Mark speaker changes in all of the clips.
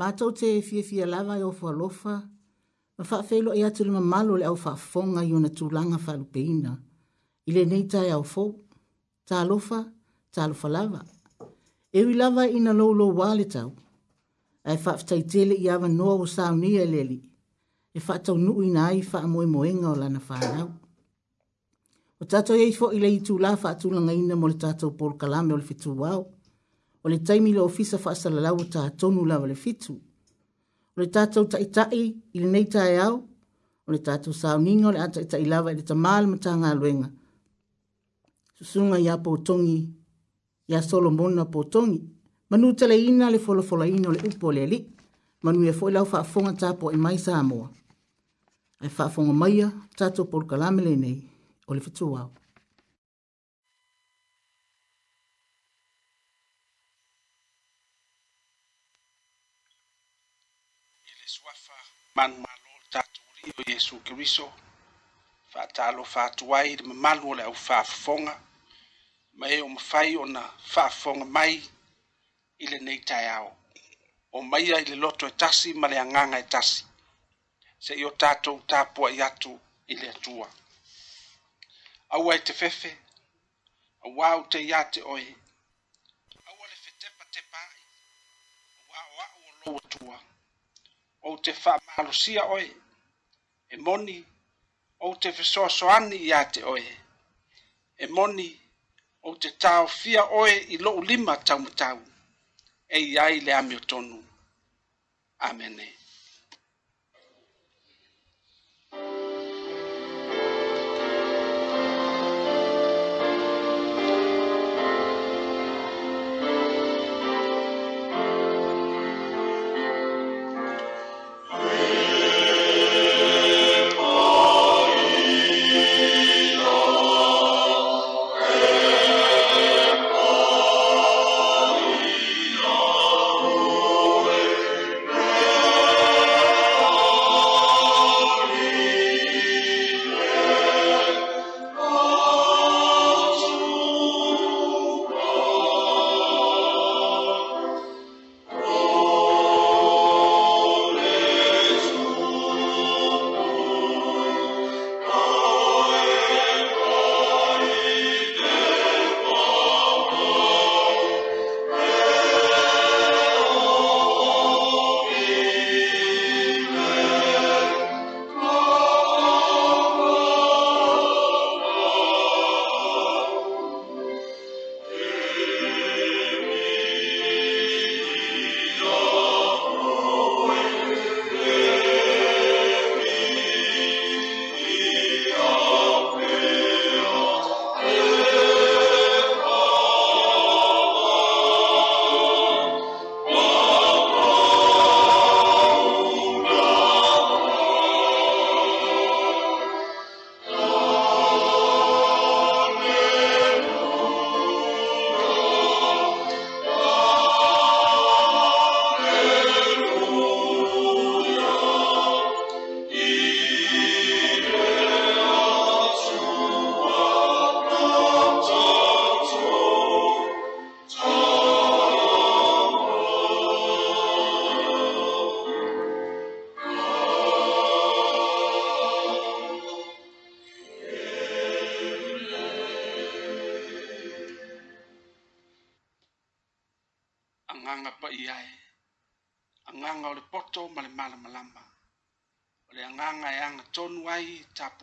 Speaker 1: Mātou te fia fia lava i ofu alofa, ma wha whelo i e atu lima malo le au wha fonga i ona tūlanga wha lupeina. I le nei tai au fō, tā alofa, tā alofa lava. Ewi lava i na loulo wale tau, ai wha ftai tele i awa noa o sāu ni a e leli, e wha tau nuu i na ai wha amoe moenga o lana wha nau. O tātou e i fō i le i tūla wha tūlanga ina mo le tātou polo kalame o le fitu wau. Wow o le taimi le ofisa faasalalau ta tonu lava le fitu o le ta taʻitaʻi i le lenei taeao o le tatou sauniga o le a taʻitaʻi lava i le tamā le matagaluega susuga iā potogi iā solomona potogi manu ina le folafolaina o le upu o le alii manuia foʻi lau faafoga tapoʻi e mai sa moa ae faafoga maia tatou polukalame lenei o le fetuao
Speaker 2: man o tatou o iesu keriso fa atu ai le mamalu o le ʻaufafofoga ma e o mafai ona faafofoga mai i lenei taeao o maia i le loto e tasi ma le agaga e tasi seʻi o tatou i atu i le atua aua e te fefe auā ou te iā te oe aua le fetepatepa ai auā a'u o lou atua ou te whamalusia oe, e moni ou te whesoasoani i ate oe, e moni ou te tau fia oe i lo'u lima taumatau, e iai le ame o tonu. Amenei.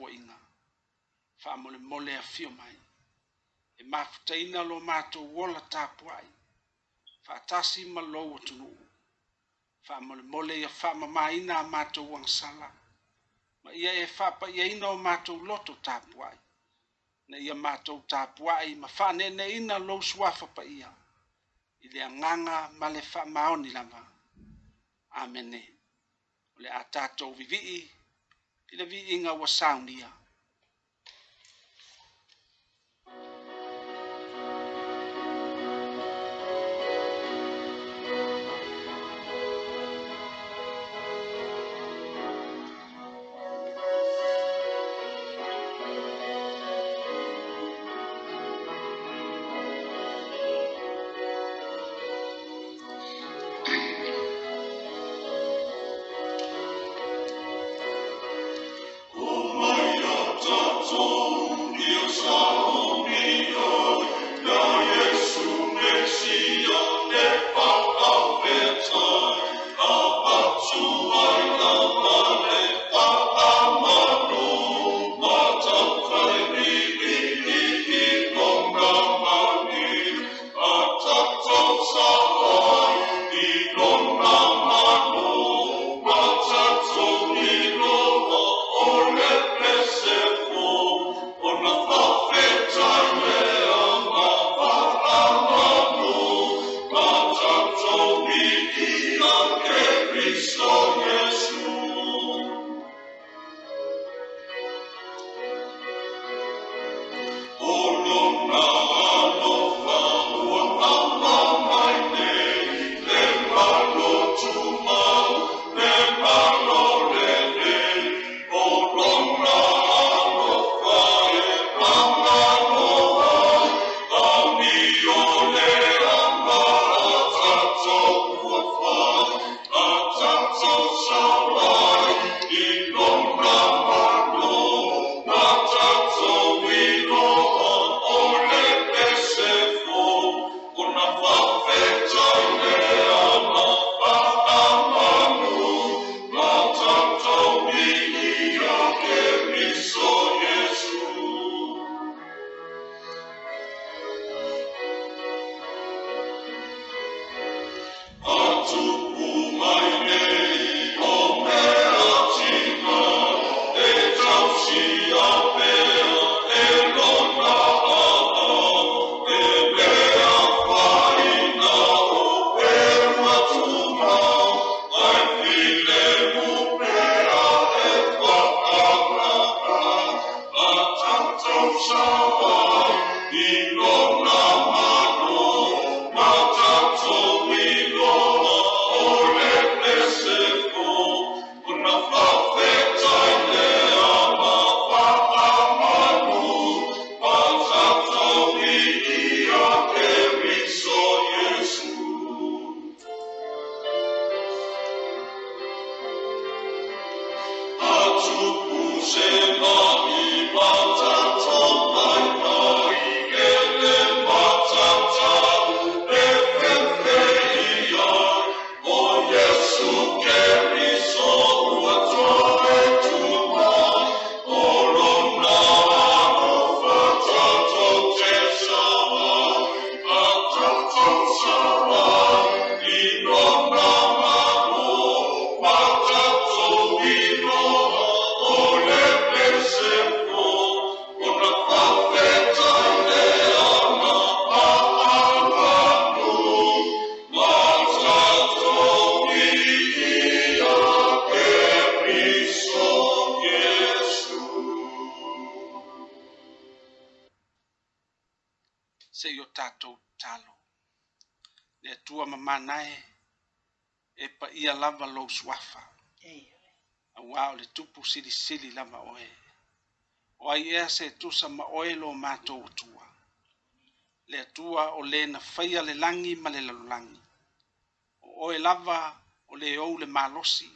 Speaker 2: inga. Wha mole mole a fio mai. E mafuta ina lo mato wola tapu ai. Wha tasi ma lou o tunu. Wha mole mole a wha mama ina a mato wang sala. Ma ia e wha pa ia ina o mato loto tapu ai. Na ia mato tapu ai ma wha nene ina lo suafa pa ia. I lea nganga ma le wha maoni lama. Amene. Le atato vivii. Amene. Tila vi inga wasangia. se yo tatou talo. Le tua mamanae e pa ia lava lo swafa. A wao le tupu sili sili lava oe. O ai ea se tusa ma oe lo mato utua. Le tua o le na faya le langi ma le lalulangi. O oe lava o le ou le malosi,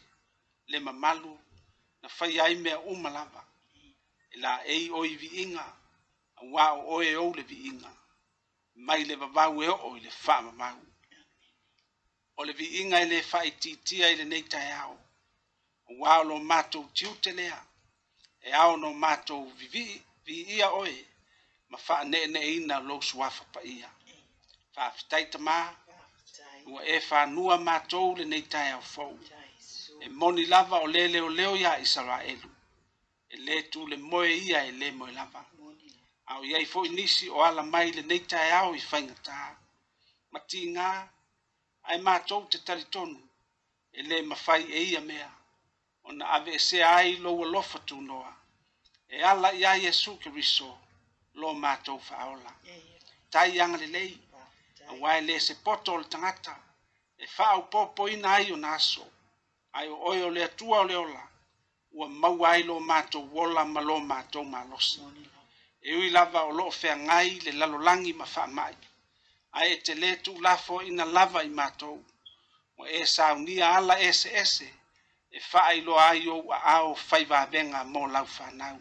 Speaker 2: le mamalu, na faya ai mea uma lava. E la ei oi vi inga, a wao oe ou le vi inga mai le vavau e oo i le faamamau o le viiga i lē faaitiitia i lenei taeao uā o lo matou tiute lea e aono matou viia oe ma faaneeneeina lou suafa paia faafetai tamā ua e fanua matou lenei taeao fou e moni lava o lē leoleo iā isaraelu e lē le moe ia e lē moe lava au iai foʻi nisi o ala mai lenei taeao i faigatā ma tigā ae matou te talitonu e lē mafai e ia mea ona aveesea ai lou alofa tunoa e ala iā iesu keriso lo matou faaola taiaga lelei auā e lē se poto o le tagata e faaaupoopoina ai ona aso ae o oe o le atua o le ola ua maua ai lo matou ola ma lo matou malosi e ui lava o loo ngai le lalolagi ma faamaʻi ae e telē tuulafo ina lava i matou ua e saunia ala ese ese, e faailoa ai ou aao venga mo lau fanau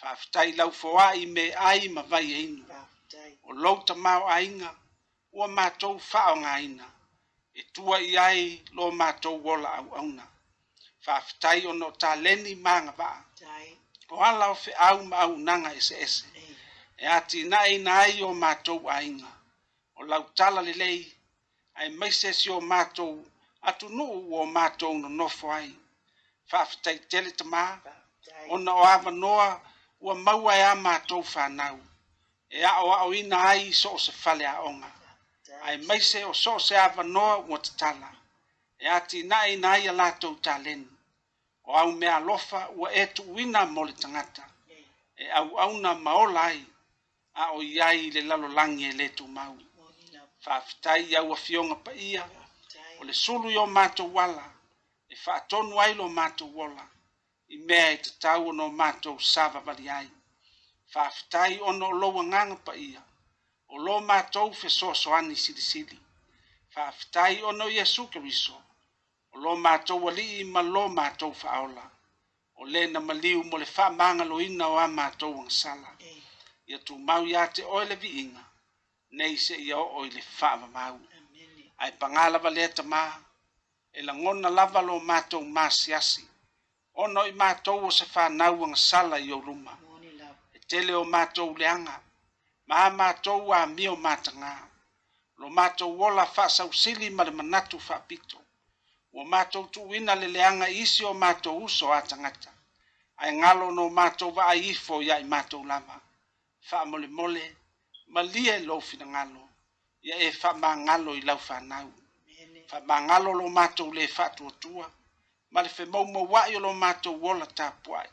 Speaker 2: faafetai laufoaʻi me ai ma vaieinu o lou tamaoaiga ua matou faaaogāina e tua i ai lo matou ola auauna faafetai ona o taleni magavaa o fe au ma au nanga ese ese. E ati na e ai o mātou a inga. O lau tala le lei, ai maise si o mātou, atu nuu o mātou no nofo ai. Whaafitai tele te mā, ona o awa noa, o maua e a mātou whanau. E a o a ina ai so o se fale a onga. Ai maise o so se awa noa ua te tala. E ati nai e na a lātou talenu o au mea lofa ua e tuuina mo le tagata e auauna maola ai a o iai i le lalolagi e lē tumau faafetai iau afioga paia o le sulu i o matou ala e faatonu ai lo matou ola i mea e tatau ona o matou savavali ai faafetai ona o lou agaga paia o lo matou fesoasoani silisili faafetai ona o iesu keriso lo matou alii ma lo matou faaola o lē na maliu mo le faamagaloina o a matou agasala ia tumau iā te oe le vi'iga nei se'ia o'o i le faavavau ae pagā lava lea tamā e lagona lava lo matou masiasi ona o matou o se fanau agasala i luma e tele o matou leaga ma a matou amio matagā lo matou ola faasausili ma le manatu faapito o ua matou tuuina leleaga isi o mato uso a tagata ae galo no matou vaaifo ya i matou lava mole ma lia e lou finagalo ia e faamagalo i laufanau faamagalo lo mato matou lē faatuatua ma le femaumauaʻi o lo matou ola tapuaʻi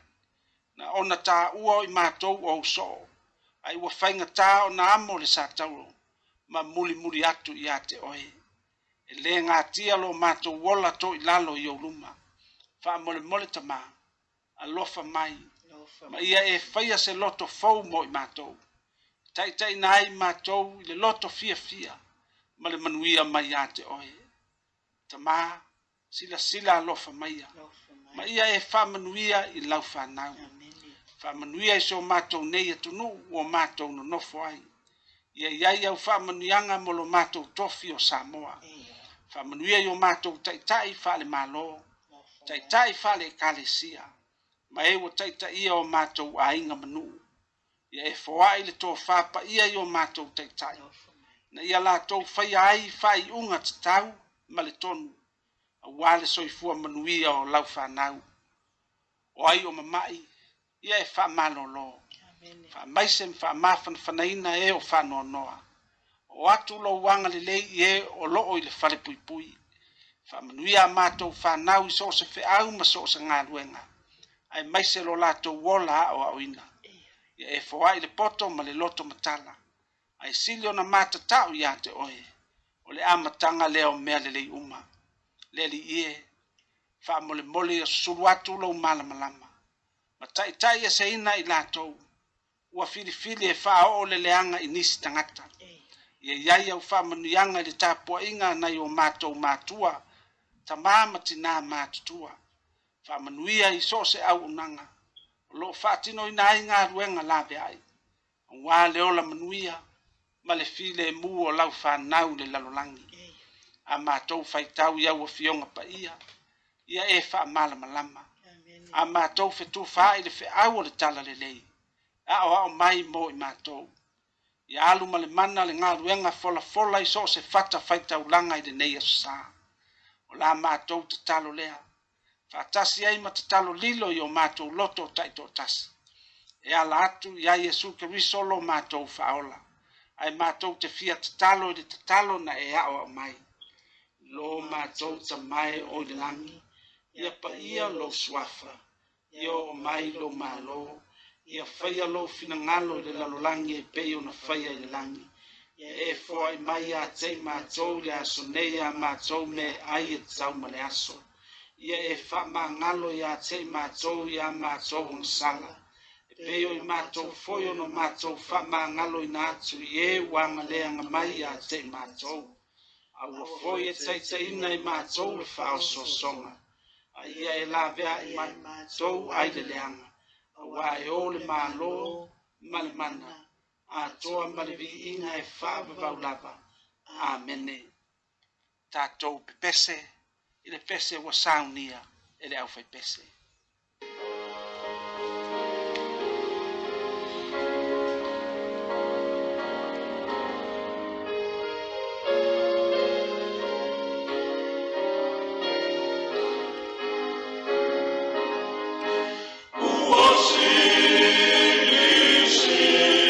Speaker 2: na ona taʻua o i mato ou soo ai ua faigatā ona na o le sa tau ma muli atu i te oe le nga tia lo mato wola to ilalo yo luma fa mole mole tama a lo fa mai ma ia e faia se loto fo mo mato tai tai nai mato le loto fia fia ma le manuia mai ate oe tama sila sila lo fa mai ma ia e fa manuia i lau fa nau fa manuia so mato nei e tunu o mato no no fo ai ia ia ia fa manuia nga mo lo mato tofio samoa yeah faamanuia i o matou taʻitaʻi faalemālō taʻitaʻi faaleekalesia ma e ua taʻitaʻia o matou aiga manuu ia e foaʻi le tofā paia i o matou taʻitaʻi na ia latou faia ai faaiʻuga tatau ma le tonu auā le soifua manuia o lau fanau o ai o mamaʻi ia e faamālōlō faamaise ma faamāfanafanaina e o fanoanoa o atu lo wanga le lei ye o lo o le fale pui pui. Fa manui a mātou whanau i so se fe au ma so se ngā luenga. Ai maise lo lato wola o a oina. Ia e fo ai le poto ma le loto matala. Ai silio na mata tau ia te oe. O le amatanga leo mea le lei uma. Le li ie. Fa mole mole ia suru atu lo mala malama. Ma tai tai e ia se ina i lato. Ua fili fili e fa o le leanga i nisi tangata. Ia ia iai au faamanuiaga i le tapuaʻiga nai o matou matua tamā ma tinā matutua faamanuia i so se auunaga o loo faatinoina ai galuega lave ai auā le ola manuia ma le filemū o lau fanau e i le lalolagi a matou faitau iau afioga paia ia e faamalamalama a matou fetufaai le feʻau o le talalelei aʻoaʻo mai mo i matou ia alu ma le mana le galuega folafola i so o se fatafaitaulaga i lenei esosā o la matou tatalo lea faatasi ai ma tatalolilo i o matou loto o taʻitoʻatasi e ala atu iā iesu keriso lo matou fa'aola ae matou te fia tatalo i le tatalo na e aʻoaʻo mai lo matou tamae o i le lagi ia paia lou suafa ia oo mai lou mālō ia faia lo finagalo i le lalolagi e pei ona faia i le lagi ia e foaʻi mai iā tei matou le aso nei iā matou me ai e tatau ma le aso ia e faamagalo iā tei matou iā matou ona sala e pei oi matou foi ona matou faamagalo ina atu i ē ua agaleaga mai iā tei matou aua foi e taʻitaʻiina i matou le faaosoasoga aia e lavea i matou ai leleaga wa e o le malo ma le mana atoa ma le viiga e faavavau lava amene tatou pepese ile pese ua saunia e le pese. you.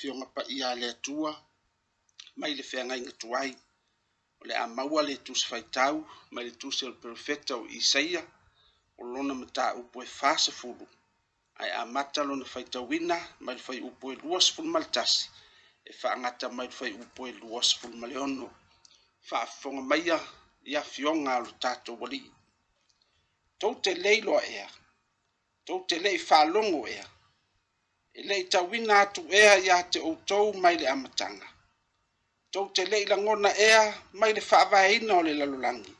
Speaker 2: fionga pa ia le tua mai le fianga inga tuai o le amaua le tus fai tau mai le tus el profeta o Isaia o lona mata upo e fasa fulu ai amata lona fai tauina mai le fai upo e luas fulu maltasi e fa angata mai le fai upo e luas fulu maleono fa fonga maia ia fionga alo tato wali tau te leilo ea tau te lei fa longo ea le i tauina atu ea iā te outou mai le amataga tou te le'i lagona e mai le fa'avaeina no le lalolangi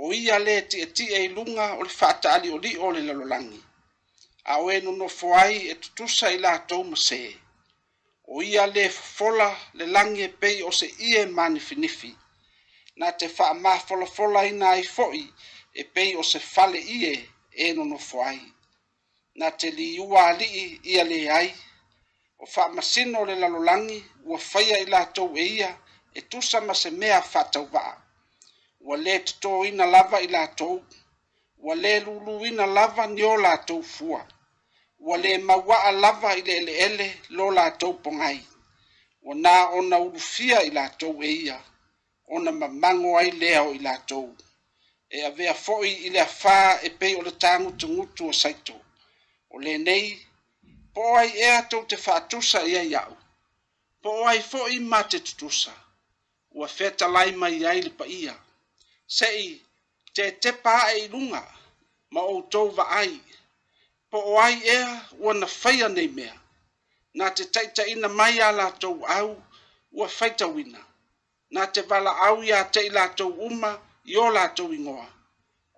Speaker 2: o ia le lē ti'etie i lunga o le fa'ata'ali'oli'o o le lalolangi a o e nonofo ai e tutusa i latou ma sē o ia le fola le lagi e pei o se ie manifinifi na te ina ai fo'i e pei o se fale ie e no no ai na te liua alii ia leai o faamasino o le lalolangi, ua faia i latou e ia e tusa ma se mea faatauvaa ua lē totōina lava i latou ua lē luluina lava ni o latou fua ua lē maua'a lava i le eleele lo latou pogai ua nā ona ufia i latou e ia ona mamango ai lea o i latou e avea fo'i i le afā e pei o le tagutugutu o saitou o le nei po ai e to te fa ia ia po ai fo i mate tu sa o feta lai mai ai le pa ia sei te te pa ai e lunga ma o to va ai po ai e o na fai nei me na te taita ina mai ala to au o faita wina na te vala au ia te ila to uma yo la to ingoa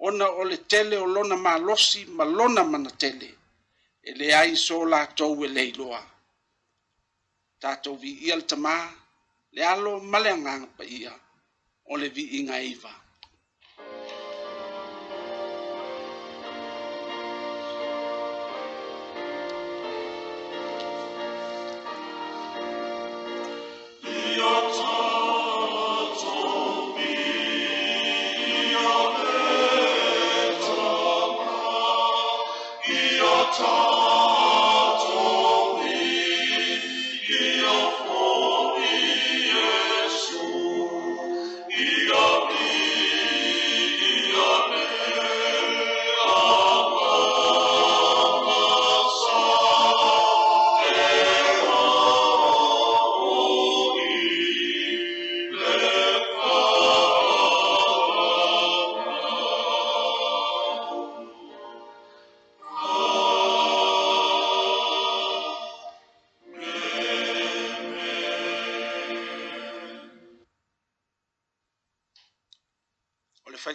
Speaker 2: ona ole tele o lona ma losi ma lona mana tele e le ai so la tau e leiloa. Tātou vi ia le tamā, le alo male ngāna pa ia, o le vi inga iwa. your time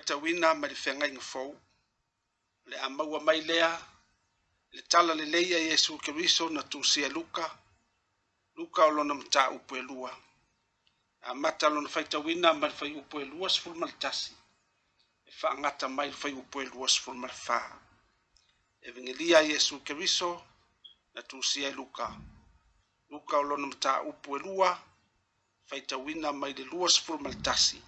Speaker 2: tauina ma le feagaiga fou le a maua mai lea le tala lelei a iesu keriso na tusia luka luka o lona mataupu e lua a mata lona faitauina ma le faiupu e lua sefulu ma le tasi e faagata mai le faiupu e lua sefulu ma le fā a iesu keriso na tusia e luka luka o lona mataupu e lua faitauina mai le lua sefulu ma le tasi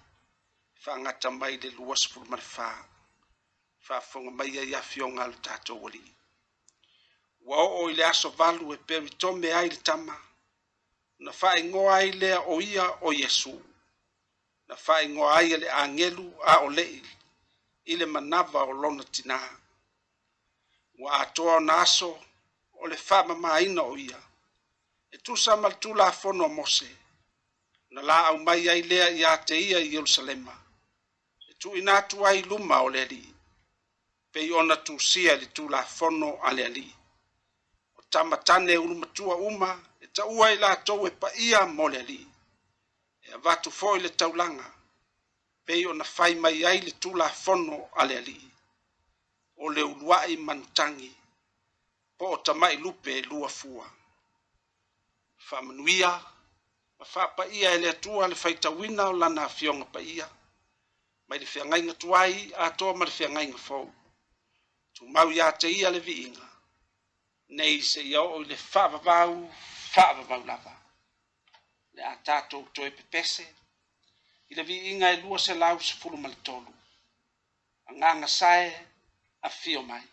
Speaker 2: faagata mai le luasfulu ma le fā faafofoga mai ai afioga a le tatou alii ua oo i le aso valu e peritome ai le tama na faaigoa e ai lea o ia o iesu na faaigoa e ai e le agelu a o leʻi i le manava o lona tinā ua atoa ona aso o le faamamāina o ia e tusa ma le tulafono o mose na la au mai ai lea iā te ia i ielusalema tuuina atu ai luma o le alii pei ona tusia i le tulafono a le alii o tamatane ulumatua uma e taʻua i latou e paia mo le alii e avatu foʻi le taulaga pei ona fai mai ai le tulafono a le alii o le uluaʻi manutagi po o tamaʻi lupe e lua fua faamanuia ma faapaia e le atua le faitauina o lana afioga paia mai le a tuai atoa ma le feagaiga fou tumau iā te ia le viiga nei seʻia oo i le faavavau faavavau lava le a tatou toe pepese i le viiga e lua selau sefulu ma le tolu agaga sae afio mai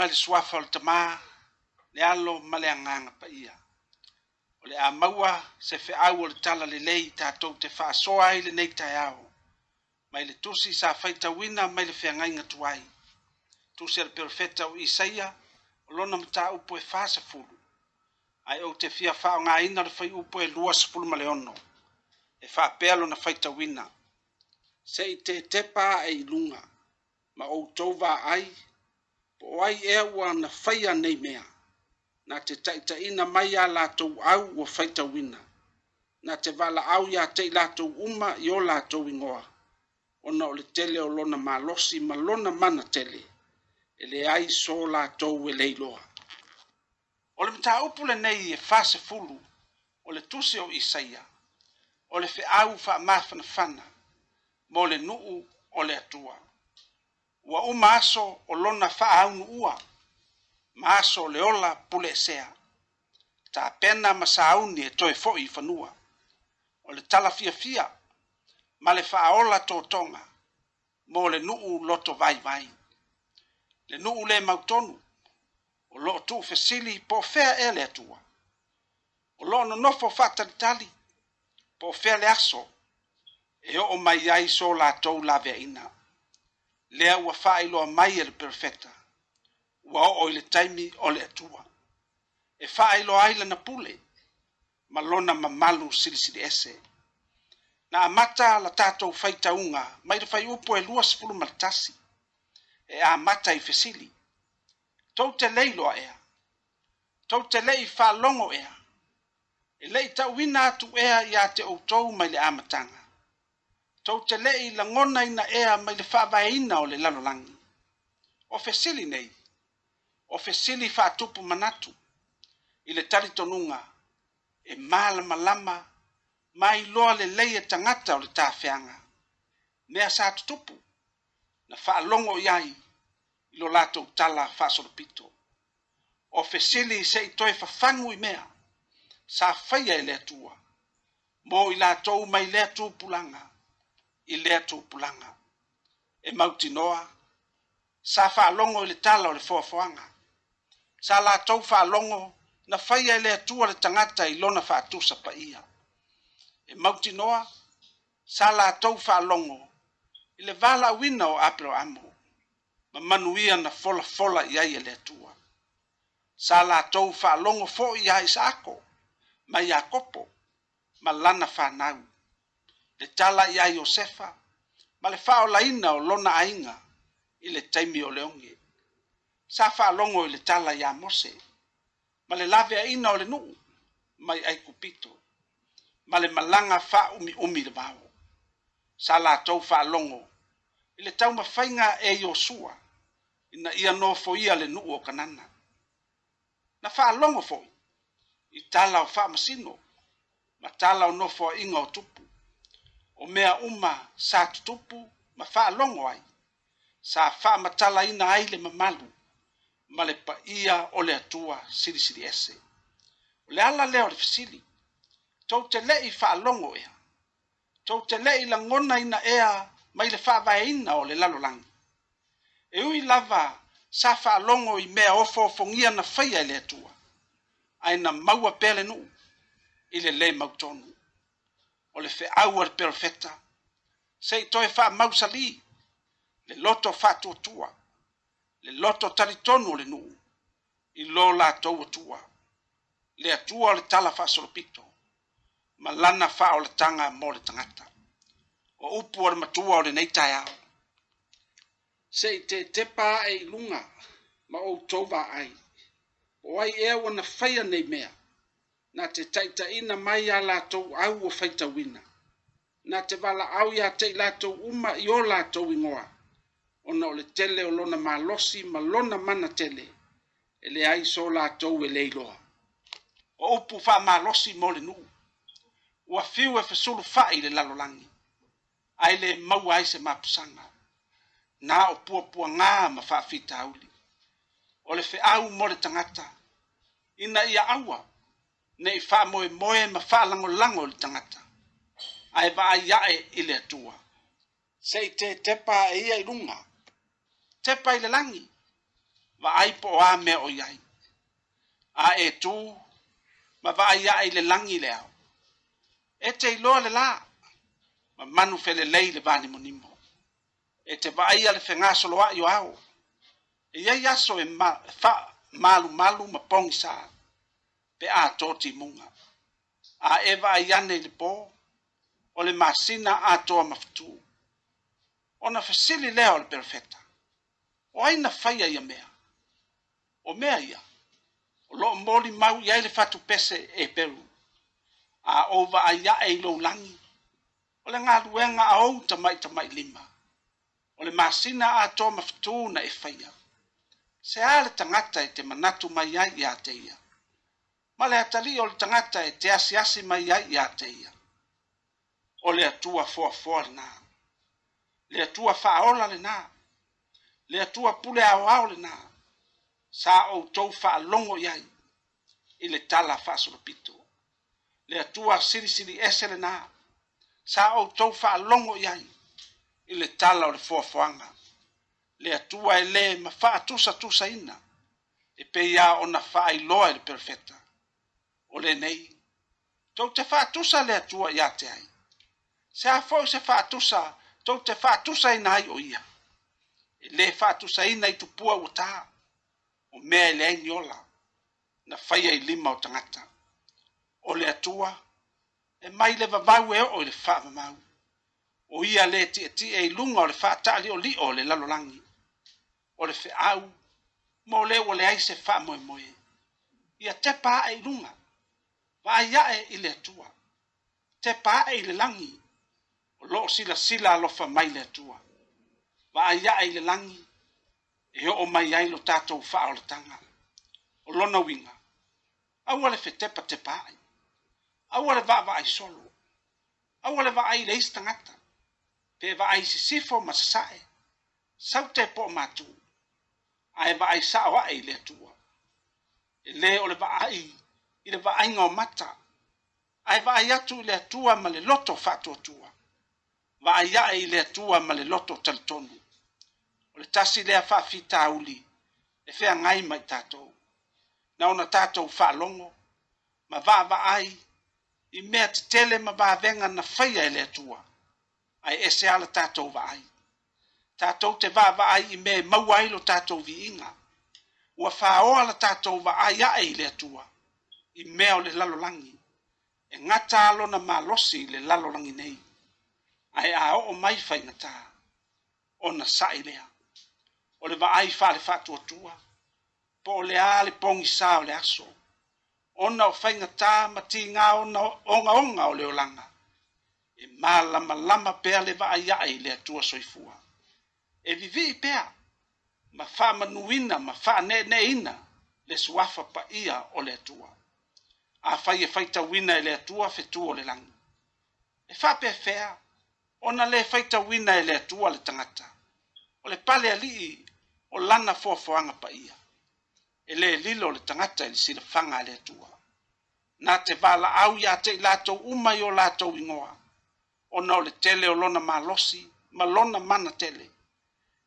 Speaker 2: tuga le suafa o le tamā le alo ma le agaga paia o le a maua se feʻau o le tala lelei i tatou te faasoa ai lenei taeao mai le tusi sa faitauina mai le feagaiga tu ai tusi a le perofeta o isaia o lona mataupu e fasefulu ai ou te fia faaaogāina o le faiupu e lua sefulu ma le ono e faapea lona faitauina seʻi tetepa e iluga ma outou vaai po ai e ua na faia nei mea na te taʻitaʻiina mai iā latou au ua faitauina na te valaau iā te i latou uma i o latou igoa ona o le tele o lona malosi ma lona mana tele e leai so latou e leiloa o le mataupu lenei e fasefulu o le tusi o isaia o le feʻau faamafanafana mo le nuu o le atua ua uma aso o lona fa'aaunu ua ma aso o le ola pule esea tapena ma sauni e toe fo'i i fanua o le talafiafia ma le fa'aola totoga mo le nu'u loto vaivai le nu'u lē mautonu o loo tu'ufesili po o fea e le atua o loo nonofo fa'atalitali po o fea le aso e o'o mai ai so latou laveaina lea ua faailoa mai e le perfecta ua o'o i le taimi o le atua e faailoa ai lana pule ma lona mamalu silisili ese na amata la tatou faitauga mai le upu e lua sefulu ma le tasi e amata i fesili tou te lei loa ea tou te leʻi faalogo ea e le'i ta'uina atu ea iā te outou mai le amataga tou te leʻi lagona ina ea mai le faavaeina o le lalolagi o fesili nei o fesili faatupu manatu i le talitonuga e malamalama ma iloa lelei e tagata o le tafeaga mea sa tutupu na faalogo i ai i lo latou tala faasolopito o fesili seʻi toe fafagu i mea sa faia e le atua mo i latou mai le atupulaga i lea tupulaga e mautinoa sa faalogo i le tala o le foafoaga sa latou faalogo na faia e le atua le tagata i lona faatusa paia e mautinoa sa latou faalogo i le valaauina o apeloamo ma manuia na folafola i ai e le atua sa latou faalogo foʻi iā isaako ma iakopo ma lana fanau le tala iā iosefa ma le fa'aolaina o lona aiga i le taimi o le oge sa fa'alogo i le tala iā mose ma le laveaina o le nuu mai aikupito ma le malaga fa'aumiumi le vao sa latou fa'alogo i le taumafaiga e iosua ina ia nofoia le nuu o kanana na fa'alogo fo'i i tala o fa'amasino ma tala o nofoaʻiga o tupu o mea uma sa tutupu ma faalogo ai sa faamatalaina ai le mamalu ma le paia o le atua silisili ese o le ala lea o le fesili tou te leʻi faalogo ea tou te leʻi lagona ina ea mai le faavaeina o le lalolagi e ui lava sa faalogo i mea ofoofogia na faia e le atua ae na maua pea le nuu i le lē mautonu o le feʻau o le perofeta sei toe faamausalī le loto faatuatua le loto talitonu o le nuu i lo latou atua le atua o le tala faasolopito ma lana faaoletaga mo le tagata o upu o le matua o lenei taeao seʻi tetepa aʻe i luga ma outou vaai o ai ea ua na faia nei mea na te ina mai iā latou au o faitauina na te valaau iā teʻi latou uma i o latou igoa ona o le tele o lona malosi ma lona mana tele Ele ai so latou e le e o upu faamalosi mo le nuu ua fiu e fesulufaʻi fai le lalolangi. ae lē maua ai se mapusaga na o puapuagā ma faafitauli o le feʻau mo le tagata ina ia aua nei faamoemoe ma faalagolago le tagata ae vaaiaʻe i le atua te tetepa e ia i luga tepa i le Va ai po a me o iai a e tu ma vaaiaʻe i le lagi i le ao e te iloa le la. ma manu fe le vanimonimo e te ia le a io ao e iai aso e malu ma pongsa pe a toti munga. A eva a yane le po, o le masina a toa maftu. O na fasili leo le perfeta. O aina faya ya mea. O mea ia. O lo mori mau ia ele fatu pese e peru. A ova a ya e lo langi. O le ngā ruenga a ou tamai tamai lima. O le masina a toa maftu na e faya. Se ale tangata e te manatu mai ai ia te ma le atali o le tagata e te asiasi mai ai iā te ia o le atua foafoa lenā le atua faaola lenā le atua pule aoao lenā sa outou faalogo i ai i le tala faasolopito le atua silisili ese lenā sa outou faalogo i ai i le tala o le foafoaga le atua e lē ma faatusatusaina e peia ona faailoa i le perofeta o le nei tou te faatusa le atua iā te ai sea foʻi se faatusa tou te faatusaina ai o ia e lē faatusaina i tupua ua tā o mea i leai niola na faia i lima o tagata o le atua e mai le vavau e oo i le faamamau o ia lē tiʻetiʻe i luga o le faataalioli'o o le lalolagi o le feʻau mo lē ua leai se faamoemoe ia tepa aʻe i luga vaia e ile atua te pā e ile langi o loo sila sila alofa mai le atua vaia e ile langi e o mai ai lo tatou faaoletaga o lona uiga aua le fetepa te pāi aua le vaavaaisolo aua le vaai le isi tagata pe vaai sisifo ma sasaʻe sau te po o matū ae vaai saʻo aʻe i le atua e lē o le vaaʻi i le vaaiga o mata ae vaai atu i le atua ma le loto faatuatua vaai aʻe i le atua ma le loto talitonu o le tasi lea faafitauli e feagai mai tatou na ona tatou faalogo ma ai i mea tetele ma vavega na faia e le atua ae ese ala tatou vaai tato te vaavaai i mea e maua ai lo tatou viiga ua faaoa la tato vaai aʻe i le atua i mea o le lalolagi e gata lona malosi i le lalolagi nei ae aoo mai faigatā ona saʻi lea o le vaai faale faatuatua po o leā le pogisā o le aso ona o faigatā ma tigā ona ogaoga o le olaga e malamalama pea le vaaiaʻi i le atua soifua e vivii pea ma faamanuina ma faaneeneeina le suafa paia o le atua a fai e fai tawina e le atua fe tuo le langi. E fa pe fea, ona le fai tawina e le atua le tangata. O le pale alii, o lana fua fuanga pa ia. E le lilo le tangata e le sila fanga e le atua. Na te vala au ya te lato umai o lato ingoa. Ona o le tele o lona malosi, malona mana tele.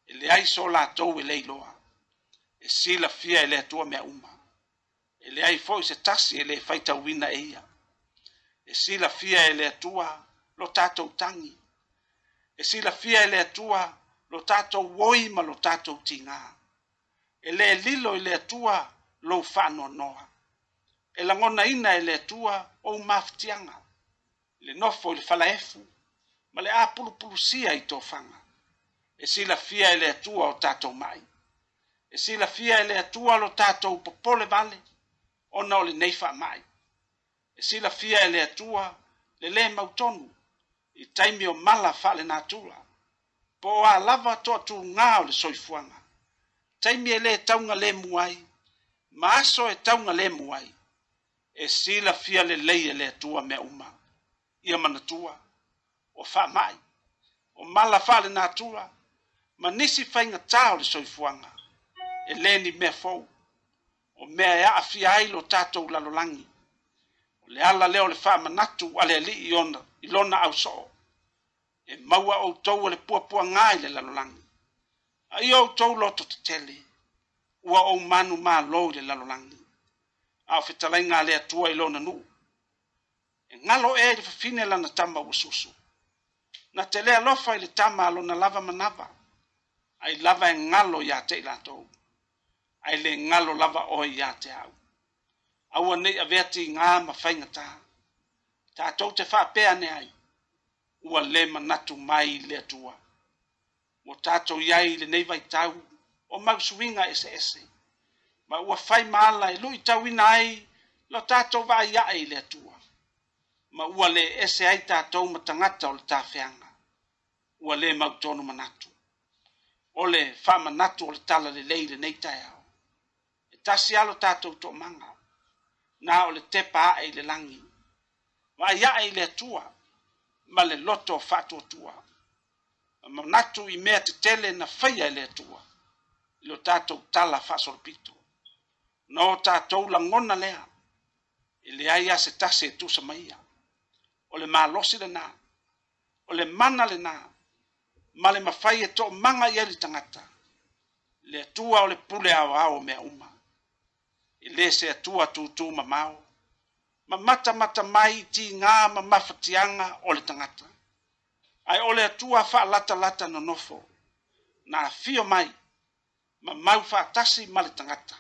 Speaker 2: E le aiso lato e leiloa. E sila fia e le atua mea umai e le ai foi se tasi e le faita wina e ia. E si la fia e le atua lo tatou tangi. E si la fia e le atua lo tatou woi ma lo tatou tinga. E le lilo e le atua lo fano noa. E la ngona ina e le atua o maftianga. Le nofo e le falaefu ma le apulupulusia i tofanga. E si la fia e le atua o tatou mai. E si la fia e le atua lo tatou popole vale. Vale ona o lenei faamaʻi e silafia e le atua le lē mautonu i taimi o mala faalenā tula po o ā lava toʻatūgā o le soifuaga taimi e lē tauga lē muai ma aso e tauga lē muai e silafia lelei e le atua mea uma ia manatua ua faamaʻi o mala faalenā tula ma nisi faigatā o le soifuaga e lē ni mea fou o mea e aafia ai lo tatou lalolagi o le ala lea o le faamanatu a le alii i ona i lona ausoo e maua outou o le puapuagā i le lalolagi a ia outou loto tetele ua ou manu mālō i le lalolagi a o fetalaiga a le atua i lona nuu e galo e i le fafine lana tama ua susu na te lea alofa i le tama a lona lava manava ai lava e galo iā te i latou ai le ngalo lava o ia te au. Aua nei a veati ngā ma whainga tā. Tā tau te whāpea ne ai. Ua le manatu mai le atua. Ua tātou iai le nei vai tau. O mau suinga ese ese. Ma ua whai maala e lui tau ina ai. Lo tātou vā iai le atua. Ma ua le ese ai tātou ma tangata o le tāwhianga. Ua le mau tonu manatu. Ole whā manatu o le tala le leile nei tai au tasi alo tatou toʻamaga na o le tepa aʻe i le lagi ma aiaʻa i e le atua ma le loto faatuatua ma manatu i mea tetele na faia i e le atua i lo tatou tala faasolopito na o tatou lagona lea i lea ia se tasi e tusa ma ia o le malosi lenā o le mana lenā ma le mafai e toʻamaga ia i le tagata le atua o le pule aoao mea uma le se atua tutu mamau. Ma mata mata mai ti ngā ma mafatianga o le tangata. Ai ole atua wha lata lata no nofo. Nā fio mai, ma mau wha tasi ma le tangata.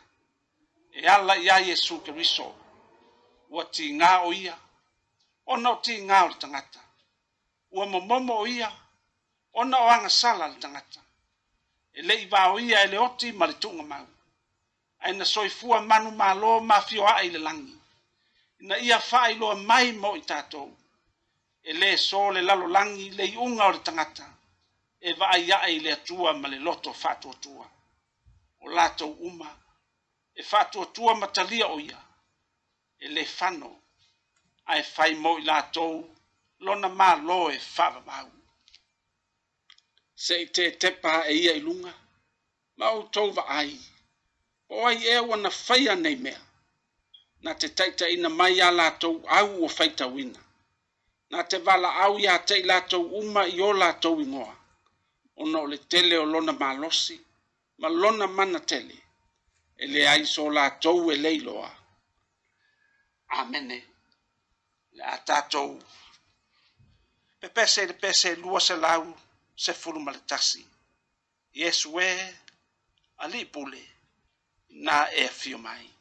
Speaker 2: E ala ia Jesu ke riso. Ua ti ngā o ia. O no ti ngā o le tangata. Ua momomo o ia. O no anga sala le tangata. E le iwa o ia e le oti ma le tunga mau aina soifua manu malo mafio ai le langi na ia fai lo mai mo i tatou e lē so le lalo langi le iʻuga o le tagata e vaaiaʻe i le atua ma le loto faatuatua o latou uma e faatuatua ma talia o ia e lē fano ae fai mo i latou lona mālō e faavavau seʻi tetepa e ia i luga ma outou vaai o ai e ua na faia nei mea na te taʻitaʻiina mai iā latou au ua faitauina na te valaau iā teʻi latou uma i o latou igoa ona o le tele o lona malosi ma lona mana tele e leai so latou e lē iloa amene le a tatou pepese i le pese lua selau sefulu ma le tasi iesu ē e, alii pule na FMI.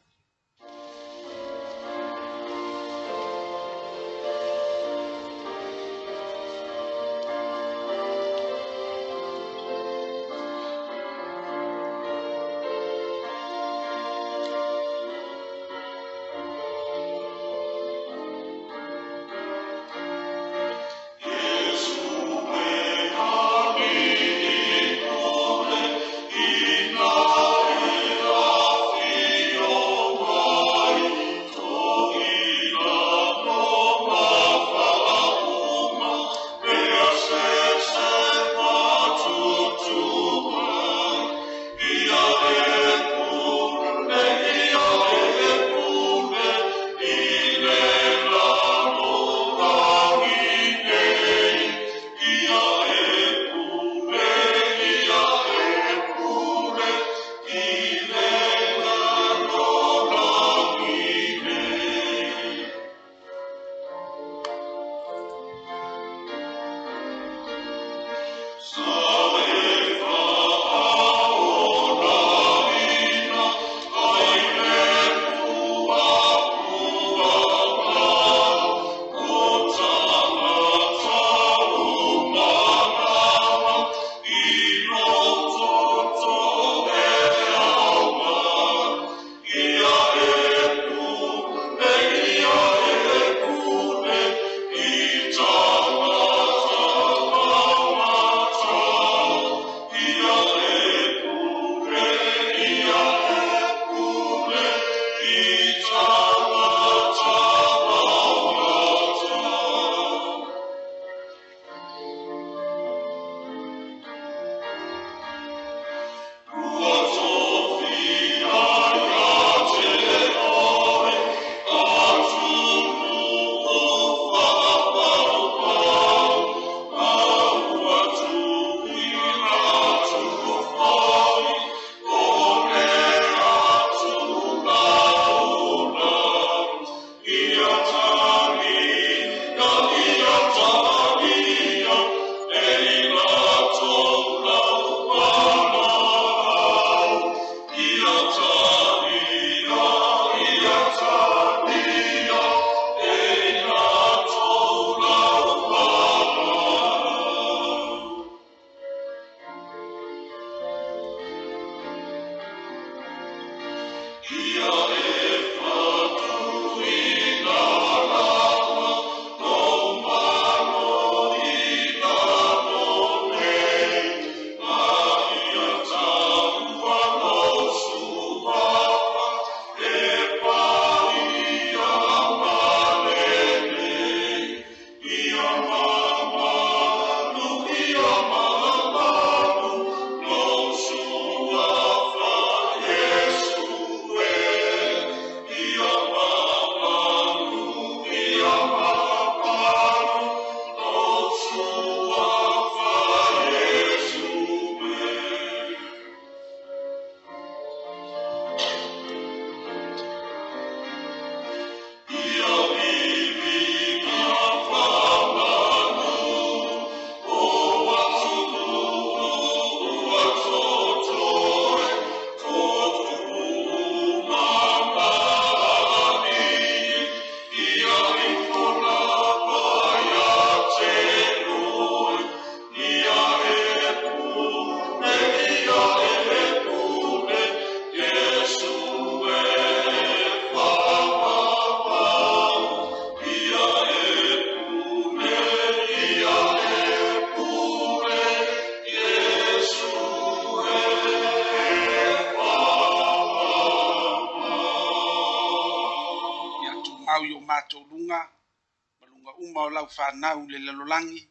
Speaker 2: fanau le lalolagi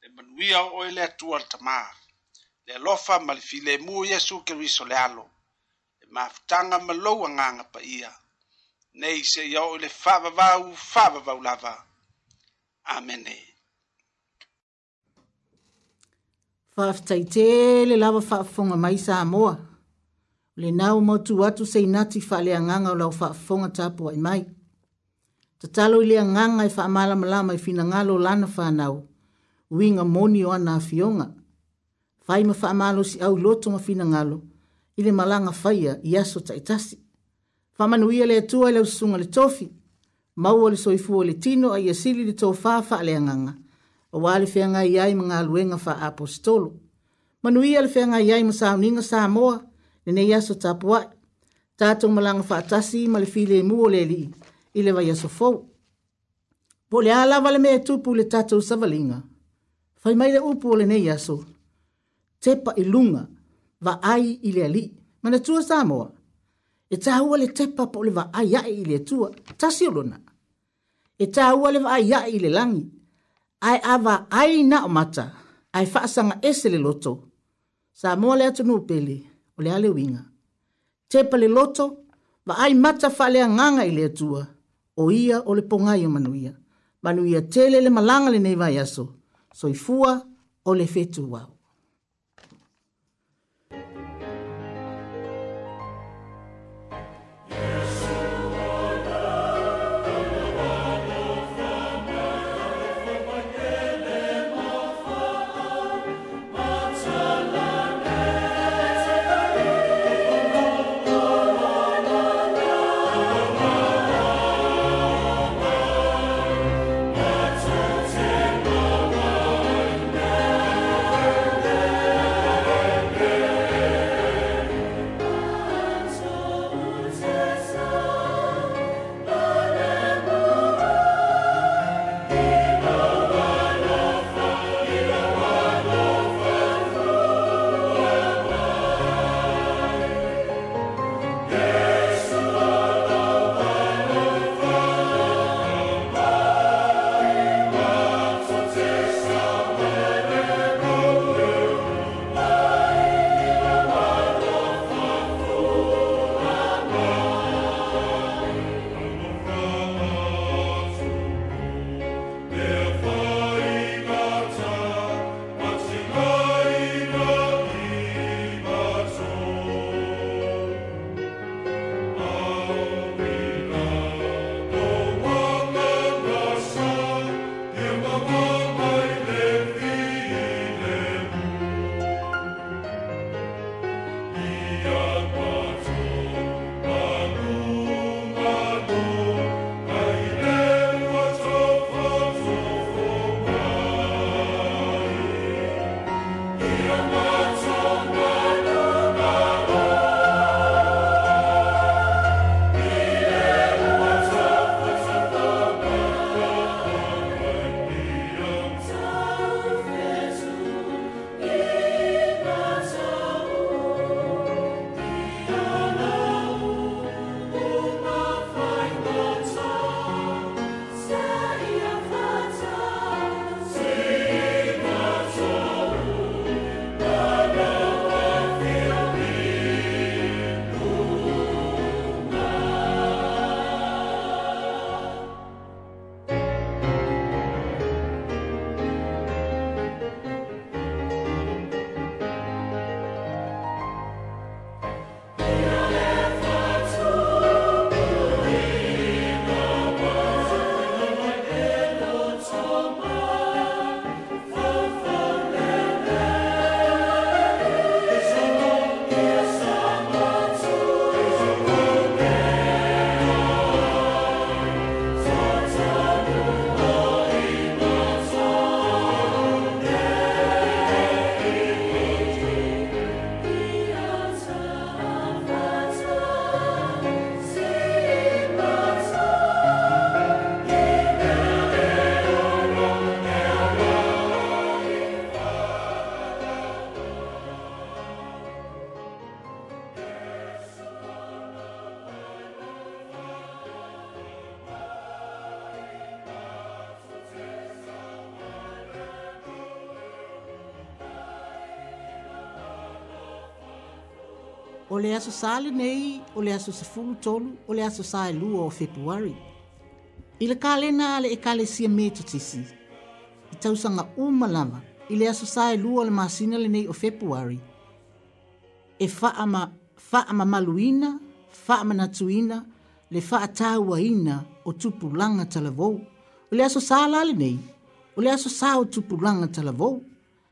Speaker 2: le manuia o e le atua le tamā le alofa ma le filemu o iesu keriso le alo le mafutaga ma lou agaga paia nei seʻia oo i le faavavau faavavau
Speaker 3: lava
Speaker 2: amene
Speaker 3: faafetaitē le lava faafofoga mai sa moa o lenā ua mautū atu seinati faaleagaga o lau faafofoga tapu ai mai Ta talo ilia nganga e wha mala malama i fina ngalo lana whanau. Uinga moni o ana a fionga. Fai ma wha malo si au loto ma fina ngalo. Ile malanga faia i aso ta itasi. Wha manu ia le atua le usunga le tofi. Mau le soifu le tino a iasili le tau wha wha le anganga. A wale fia ngai iai ma ngā luenga wha apostolo. Manu ia le fia ngai iai ma sauninga sa moa. Nene iaso ta puai. Tātou malanga wha atasi ma le file e mua le lii i le vai aso fou. Po le alawa le mea tupu le tatou savalinga, fai mai le upu o le nei aso, tepa i lunga, va ai i le ali, mana tua Samoa. E ta hua le tepa po le va ai ai i le tua, ta siolona. E ta hua le va ai ai i le langi, ai ava ai na o mata, ai faasanga ese le loto, Samoa le atu nupele, o le ale winga. Tepa le loto, va ai mata fa le nganga i le tua, o ia o le pongai o manuia. Manuia tele le malanga le nei vai aso, soifua o le fetu wau. o le aso sa nei o le aso sefulu tolu o le aso sa elu o februari i le kalena a le ekalesia metotisi i tausaga uma lava i le aso sa elu o le masina lenei o februari e faamamaluina fa faamanatuina le faatāuaina o tupulaga talavou o le aso sa la lenei o le aso sa o tupulaga talavou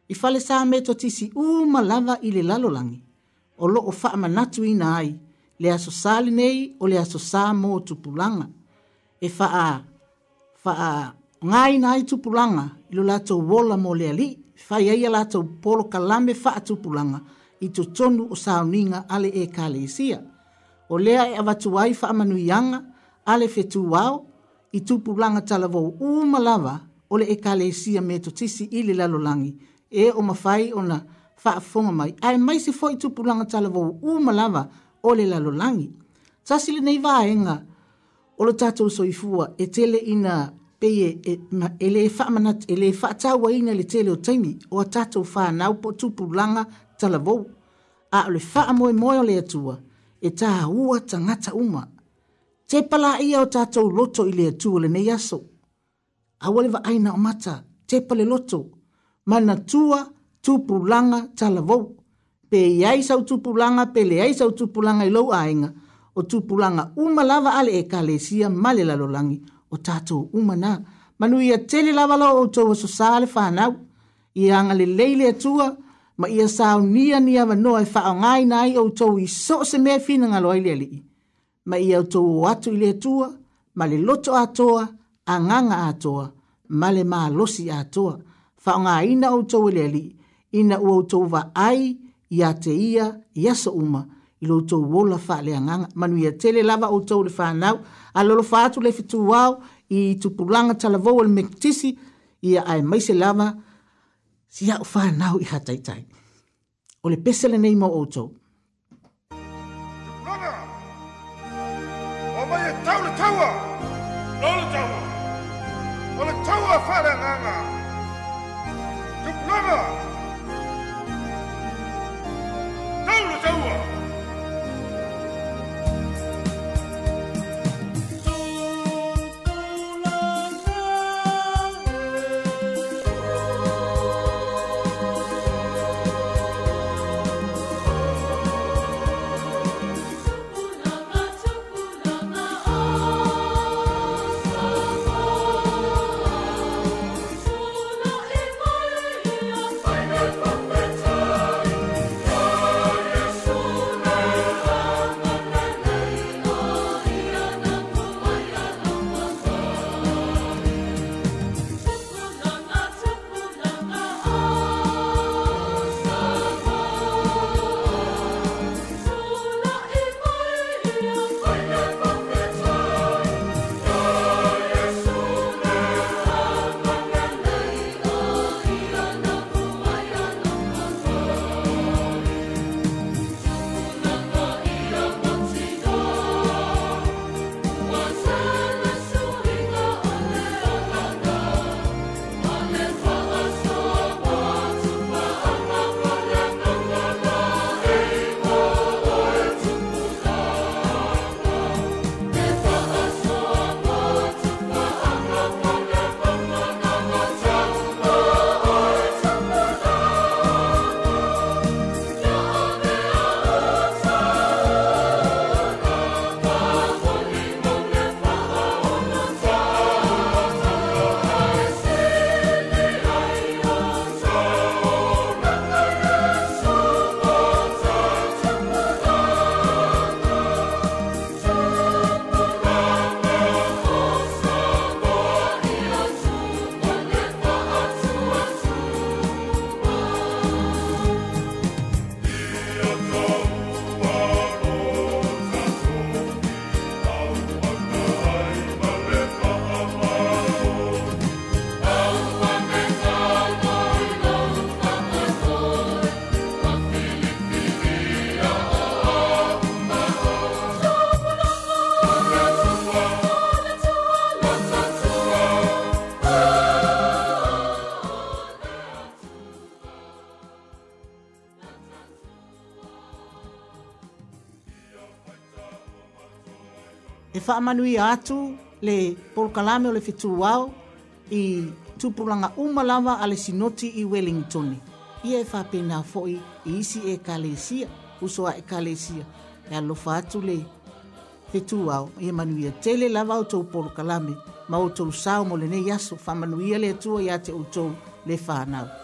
Speaker 3: i fale sa metotisi uma lava i le lalolagi o loko faa manatu ina ai, le aso sali nei o le aso sa mō tupulanga. E faa, faa ngai nai tupulanga, ilo lato wola mo le ali, faa iaia lato polo kalame faa tupulanga, i to tonu o sauninga ale e kalesia. O lea e avatu ai faa manuianga, ale fetu wao, i tupulanga talavo umalava, o le e kalesia me to tisi ili lalolangi, e o mafai ona, na, fa faafofoga mai ae maisi foʻi tupulaga talavou uma lava o le lalolagi tasi lenei vaega o ole tatou soifua e tele ina peie e ele fa lē faamanatu e lē faatauaina e le tele o taimi o a tatou tu pulanga tupulaga talavou a le fa mo o le atua e tāua tagata uma te ia o tatou loto i le atua lenei aso aua le vaaina o mata te pale loto mana na tua tupulanga talavou. Pe iai sau tupulanga, pe leai sau tupulanga i lou ainga, o tupulanga umalava ale e kalesia male lalolangi o tatou umana. Manu ia tele lava lo o tau aso sale whanau, ia anga le leile atua, ma ia sao nia nia wa noa e whao ngai nai o tau i so se mea fina ngalo ai lia lii. Ma ia o tau atu i le atua, ma le loto atoa, a nganga atoa, ma le maa losi atoa, whao ngai ina o tau i lia lii ina ua utou vaai iā te ia i aso uma i loutou ola faaleagaga manuia tele lava outou le fanau a lolofa atu le fetuao i tupulaga talavou o le mektisi ia ae mai se lava siaʻu fanau i hataitai o le pese lenei mo outou e Tupulaga 够了，走我。whaamanui atu le polkalame o le whetuu au i tupulanga umalawa ale sinoti i Wellington. Ia e whapena fo'i i isi e kalesia, usoa e kalesia. E alofa atu le whetuu au i manui a tele lava o tau polkalame ma o tau sao mo le ne yaso whamanui a le atua i ate o tau le whanau.